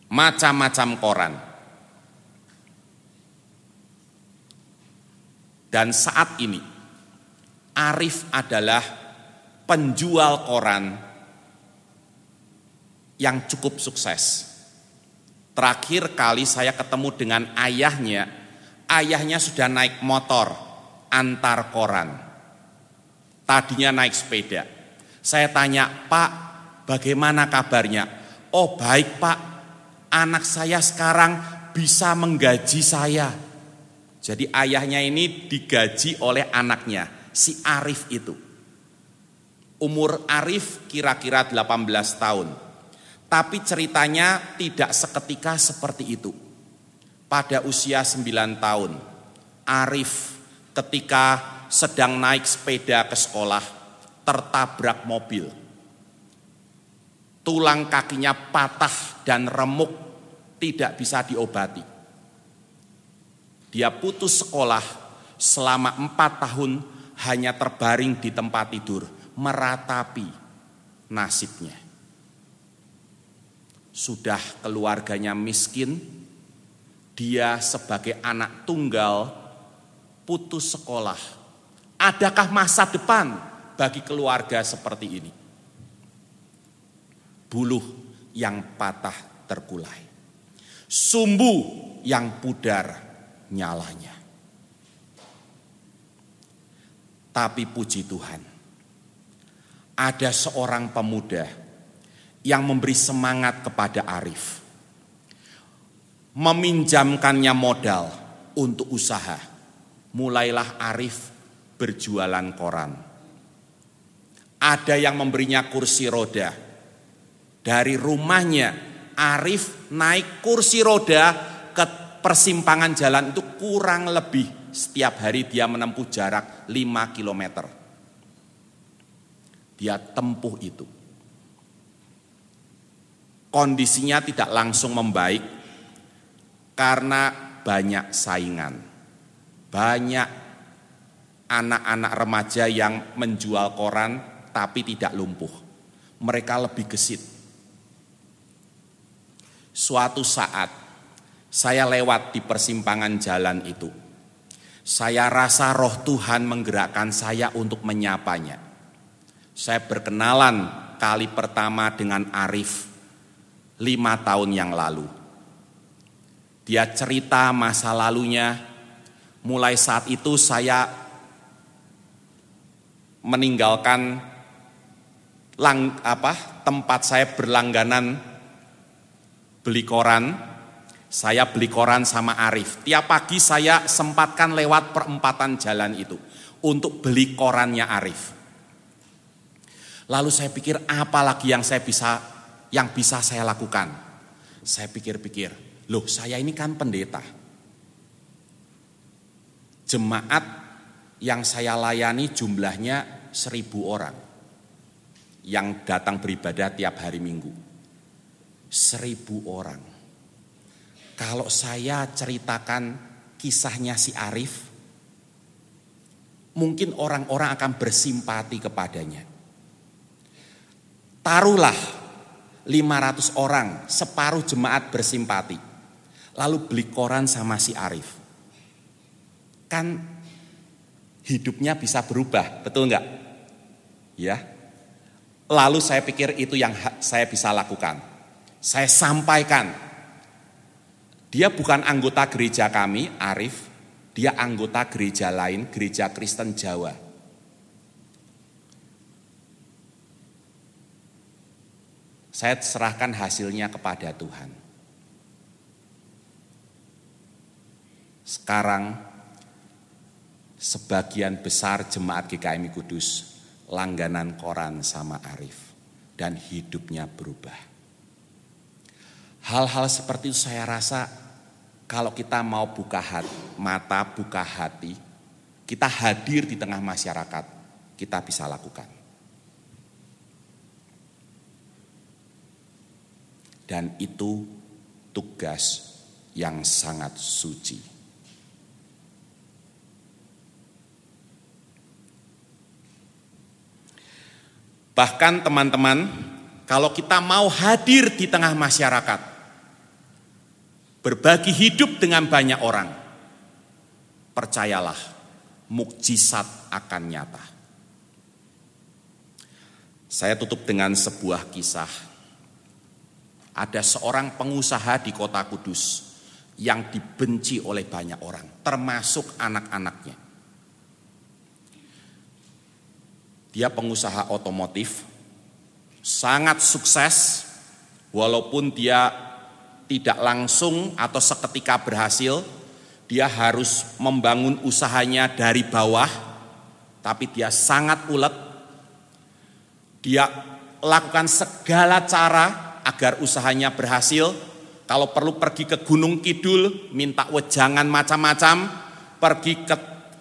Macam-macam koran. Dan saat ini Arif adalah penjual koran yang cukup sukses. Terakhir kali saya ketemu dengan ayahnya, ayahnya sudah naik motor antar koran. Tadinya naik sepeda. Saya tanya, Pak, bagaimana kabarnya? Oh baik Pak, anak saya sekarang bisa menggaji saya. Jadi ayahnya ini digaji oleh anaknya, si Arif itu. Umur Arif kira-kira 18 tahun. Tapi ceritanya tidak seketika seperti itu. Pada usia 9 tahun, Arif ketika sedang naik sepeda ke sekolah tertabrak mobil. Tulang kakinya patah dan remuk tidak bisa diobati. Dia putus sekolah selama empat tahun hanya terbaring di tempat tidur, meratapi nasibnya sudah keluarganya miskin, dia sebagai anak tunggal putus sekolah. Adakah masa depan bagi keluarga seperti ini? Buluh yang patah terkulai. Sumbu yang pudar nyalanya. Tapi puji Tuhan, ada seorang pemuda yang memberi semangat kepada Arif. Meminjamkannya modal untuk usaha. Mulailah Arif berjualan koran. Ada yang memberinya kursi roda. Dari rumahnya Arif naik kursi roda ke persimpangan jalan itu kurang lebih setiap hari dia menempuh jarak 5 kilometer. Dia tempuh itu kondisinya tidak langsung membaik karena banyak saingan. Banyak anak-anak remaja yang menjual koran tapi tidak lumpuh. Mereka lebih gesit. Suatu saat saya lewat di persimpangan jalan itu. Saya rasa roh Tuhan menggerakkan saya untuk menyapanya. Saya berkenalan kali pertama dengan Arif lima tahun yang lalu. Dia cerita masa lalunya, mulai saat itu saya meninggalkan lang, apa, tempat saya berlangganan beli koran, saya beli koran sama Arif. Tiap pagi saya sempatkan lewat perempatan jalan itu untuk beli korannya Arif. Lalu saya pikir apa lagi yang saya bisa yang bisa saya lakukan? Saya pikir-pikir, loh saya ini kan pendeta. Jemaat yang saya layani jumlahnya seribu orang yang datang beribadah tiap hari minggu. Seribu orang. Kalau saya ceritakan kisahnya si Arif, mungkin orang-orang akan bersimpati kepadanya. Taruhlah 500 orang, separuh jemaat bersimpati. Lalu beli koran sama si Arif. Kan hidupnya bisa berubah, betul enggak? Ya. Lalu saya pikir itu yang saya bisa lakukan. Saya sampaikan. Dia bukan anggota gereja kami, Arif. Dia anggota gereja lain, gereja Kristen Jawa. Saya serahkan hasilnya kepada Tuhan. Sekarang sebagian besar jemaat GKMI Kudus langganan koran sama Arif dan hidupnya berubah. Hal-hal seperti itu saya rasa kalau kita mau buka hati, mata, buka hati, kita hadir di tengah masyarakat, kita bisa lakukan. Dan itu tugas yang sangat suci. Bahkan teman-teman, kalau kita mau hadir di tengah masyarakat, berbagi hidup dengan banyak orang, percayalah, mukjizat akan nyata. Saya tutup dengan sebuah kisah. Ada seorang pengusaha di kota Kudus yang dibenci oleh banyak orang, termasuk anak-anaknya. Dia pengusaha otomotif, sangat sukses, walaupun dia tidak langsung atau seketika berhasil, dia harus membangun usahanya dari bawah, tapi dia sangat ulet. Dia lakukan segala cara agar usahanya berhasil. Kalau perlu pergi ke Gunung Kidul, minta wejangan macam-macam, pergi ke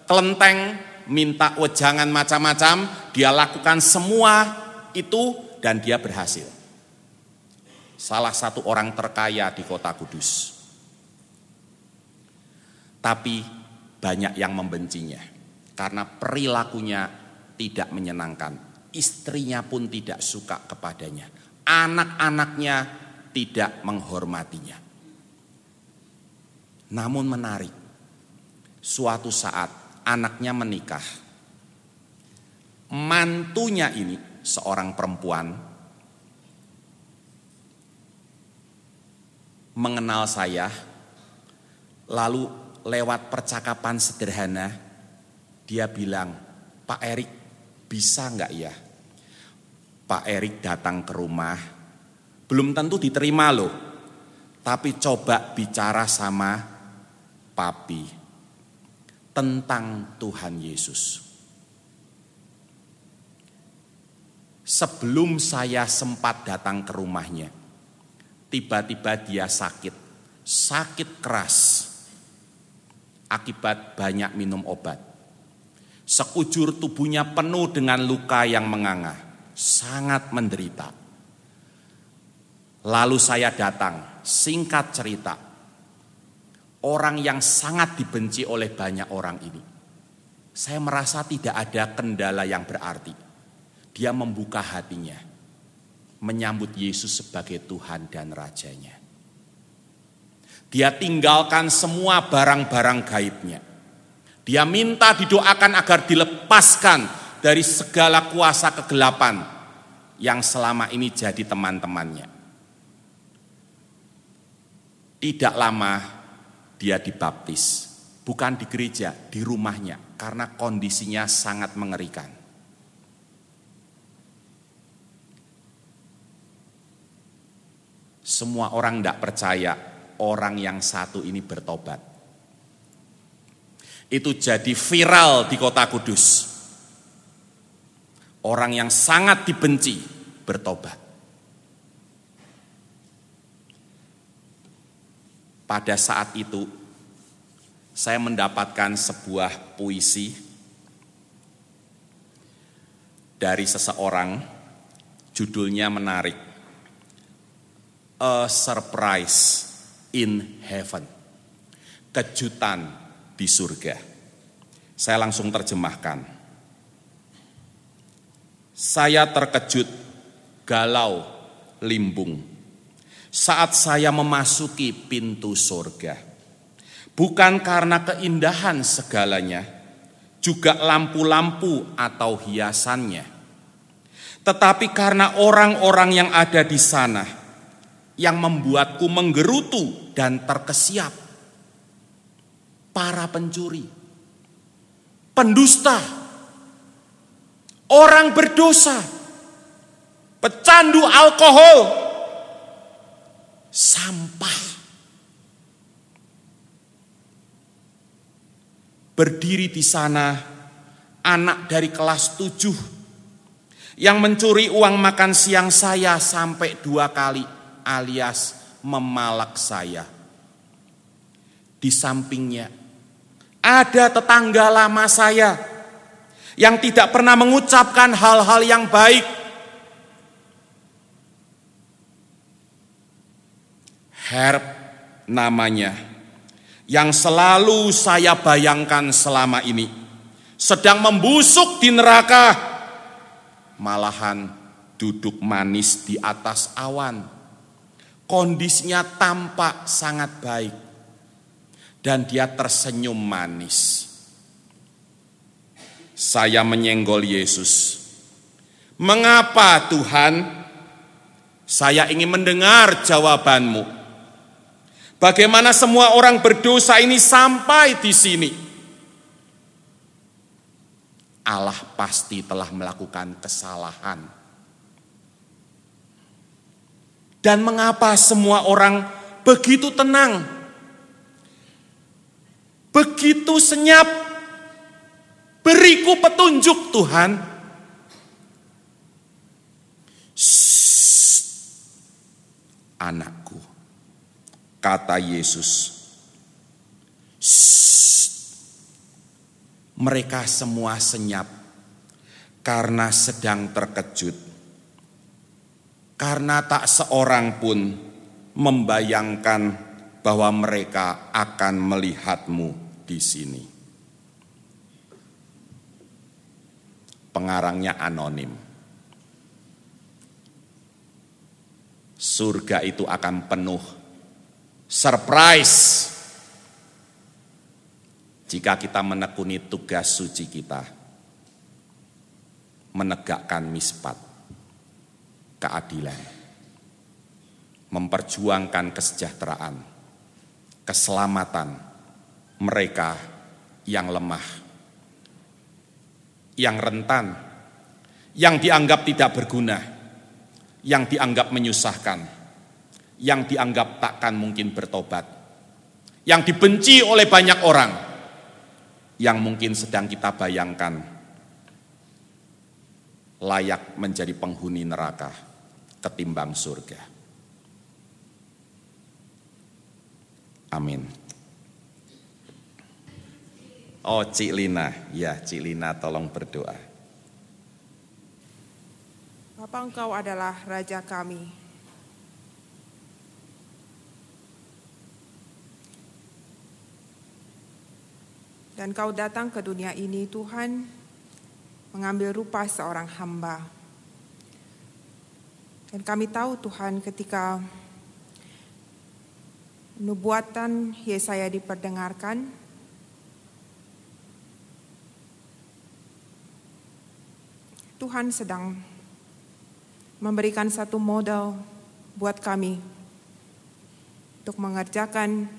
kelenteng, minta wejangan macam-macam, dia lakukan semua itu dan dia berhasil salah satu orang terkaya di kota Kudus. Tapi banyak yang membencinya karena perilakunya tidak menyenangkan. Istrinya pun tidak suka kepadanya. Anak-anaknya tidak menghormatinya. Namun menarik, suatu saat anaknya menikah. Mantunya ini seorang perempuan mengenal saya, lalu lewat percakapan sederhana, dia bilang, Pak Erik bisa nggak ya? Pak Erik datang ke rumah, belum tentu diterima loh, tapi coba bicara sama papi tentang Tuhan Yesus. Sebelum saya sempat datang ke rumahnya, tiba-tiba dia sakit, sakit keras akibat banyak minum obat. Sekujur tubuhnya penuh dengan luka yang menganga, sangat menderita. Lalu saya datang, singkat cerita, orang yang sangat dibenci oleh banyak orang ini. Saya merasa tidak ada kendala yang berarti. Dia membuka hatinya menyambut Yesus sebagai Tuhan dan Rajanya. Dia tinggalkan semua barang-barang gaibnya. Dia minta didoakan agar dilepaskan dari segala kuasa kegelapan yang selama ini jadi teman-temannya. Tidak lama dia dibaptis, bukan di gereja, di rumahnya, karena kondisinya sangat mengerikan. Semua orang tidak percaya orang yang satu ini bertobat. Itu jadi viral di kota Kudus. Orang yang sangat dibenci bertobat. Pada saat itu saya mendapatkan sebuah puisi dari seseorang judulnya menarik a surprise in heaven. Kejutan di surga. Saya langsung terjemahkan. Saya terkejut, galau, limbung. Saat saya memasuki pintu surga. Bukan karena keindahan segalanya, juga lampu-lampu atau hiasannya. Tetapi karena orang-orang yang ada di sana yang membuatku menggerutu dan terkesiap. Para pencuri, pendusta, orang berdosa, pecandu alkohol, sampah. Berdiri di sana anak dari kelas tujuh yang mencuri uang makan siang saya sampai dua kali alias memalak saya. Di sampingnya ada tetangga lama saya yang tidak pernah mengucapkan hal-hal yang baik. Herb namanya, yang selalu saya bayangkan selama ini, sedang membusuk di neraka, malahan duduk manis di atas awan. Kondisinya tampak sangat baik, dan dia tersenyum manis. Saya menyenggol Yesus. Mengapa Tuhan? Saya ingin mendengar jawabanmu. Bagaimana semua orang berdosa ini sampai di sini? Allah pasti telah melakukan kesalahan. Dan mengapa semua orang begitu tenang? Begitu senyap? Beriku petunjuk Tuhan. Shh, anakku kata Yesus. Mereka semua senyap karena sedang terkejut. Karena tak seorang pun membayangkan bahwa mereka akan melihatmu di sini. Pengarangnya anonim. Surga itu akan penuh surprise jika kita menekuni tugas suci kita menegakkan mispat keadilan memperjuangkan kesejahteraan keselamatan mereka yang lemah yang rentan yang dianggap tidak berguna yang dianggap menyusahkan yang dianggap takkan mungkin bertobat, yang dibenci oleh banyak orang, yang mungkin sedang kita bayangkan layak menjadi penghuni neraka ketimbang surga. Amin. Oh Cik Lina, ya Cik Lina tolong berdoa. Bapak engkau adalah Raja kami, Dan kau datang ke dunia ini Tuhan mengambil rupa seorang hamba. Dan kami tahu Tuhan ketika nubuatan Yesaya diperdengarkan, Tuhan sedang memberikan satu modal buat kami untuk mengerjakan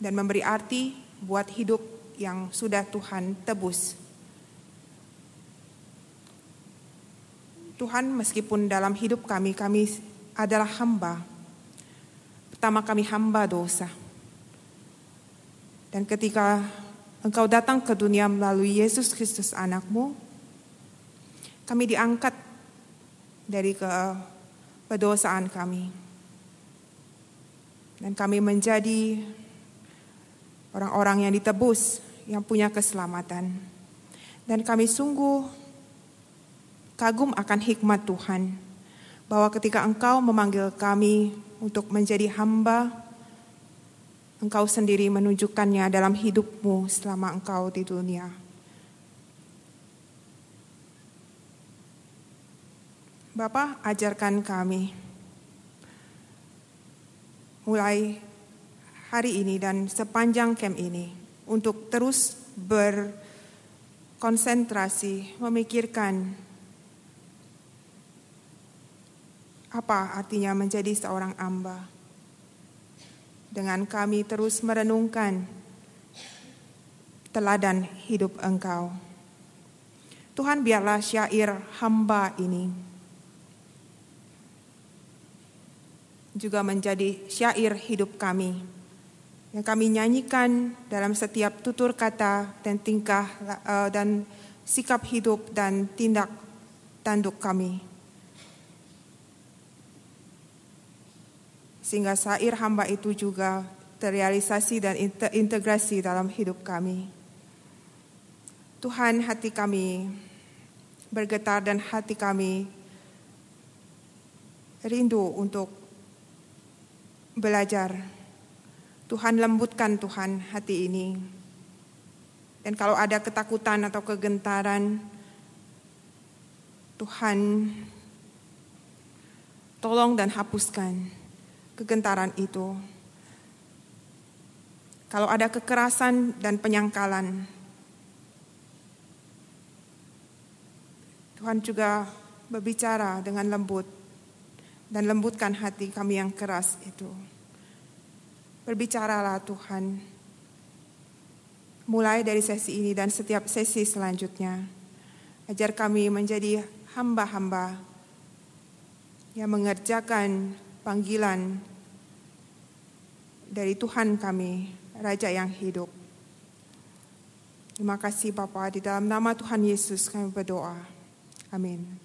dan memberi arti buat hidup yang sudah Tuhan tebus. Tuhan meskipun dalam hidup kami, kami adalah hamba. Pertama kami hamba dosa. Dan ketika engkau datang ke dunia melalui Yesus Kristus anakmu, kami diangkat dari ke pedosaan kami. Dan kami menjadi orang-orang yang ditebus, yang punya keselamatan. Dan kami sungguh kagum akan hikmat Tuhan, bahwa ketika Engkau memanggil kami untuk menjadi hamba, Engkau sendiri menunjukkannya dalam hidupmu selama Engkau di dunia. Bapak ajarkan kami mulai hari ini dan sepanjang camp ini untuk terus berkonsentrasi memikirkan apa artinya menjadi seorang amba. Dengan kami terus merenungkan teladan hidup Engkau. Tuhan biarlah syair hamba ini juga menjadi syair hidup kami yang kami nyanyikan dalam setiap tutur kata dan tingkah uh, dan sikap hidup dan tindak tanduk kami. Sehingga sair hamba itu juga terrealisasi dan terintegrasi dalam hidup kami. Tuhan hati kami bergetar dan hati kami rindu untuk belajar. Tuhan lembutkan Tuhan hati ini. Dan kalau ada ketakutan atau kegentaran, Tuhan tolong dan hapuskan kegentaran itu. Kalau ada kekerasan dan penyangkalan, Tuhan juga berbicara dengan lembut dan lembutkan hati kami yang keras itu. Berbicaralah Tuhan, mulai dari sesi ini dan setiap sesi selanjutnya. Ajar kami menjadi hamba-hamba yang mengerjakan panggilan dari Tuhan kami, Raja yang hidup. Terima kasih Bapak, di dalam nama Tuhan Yesus kami berdoa. Amin.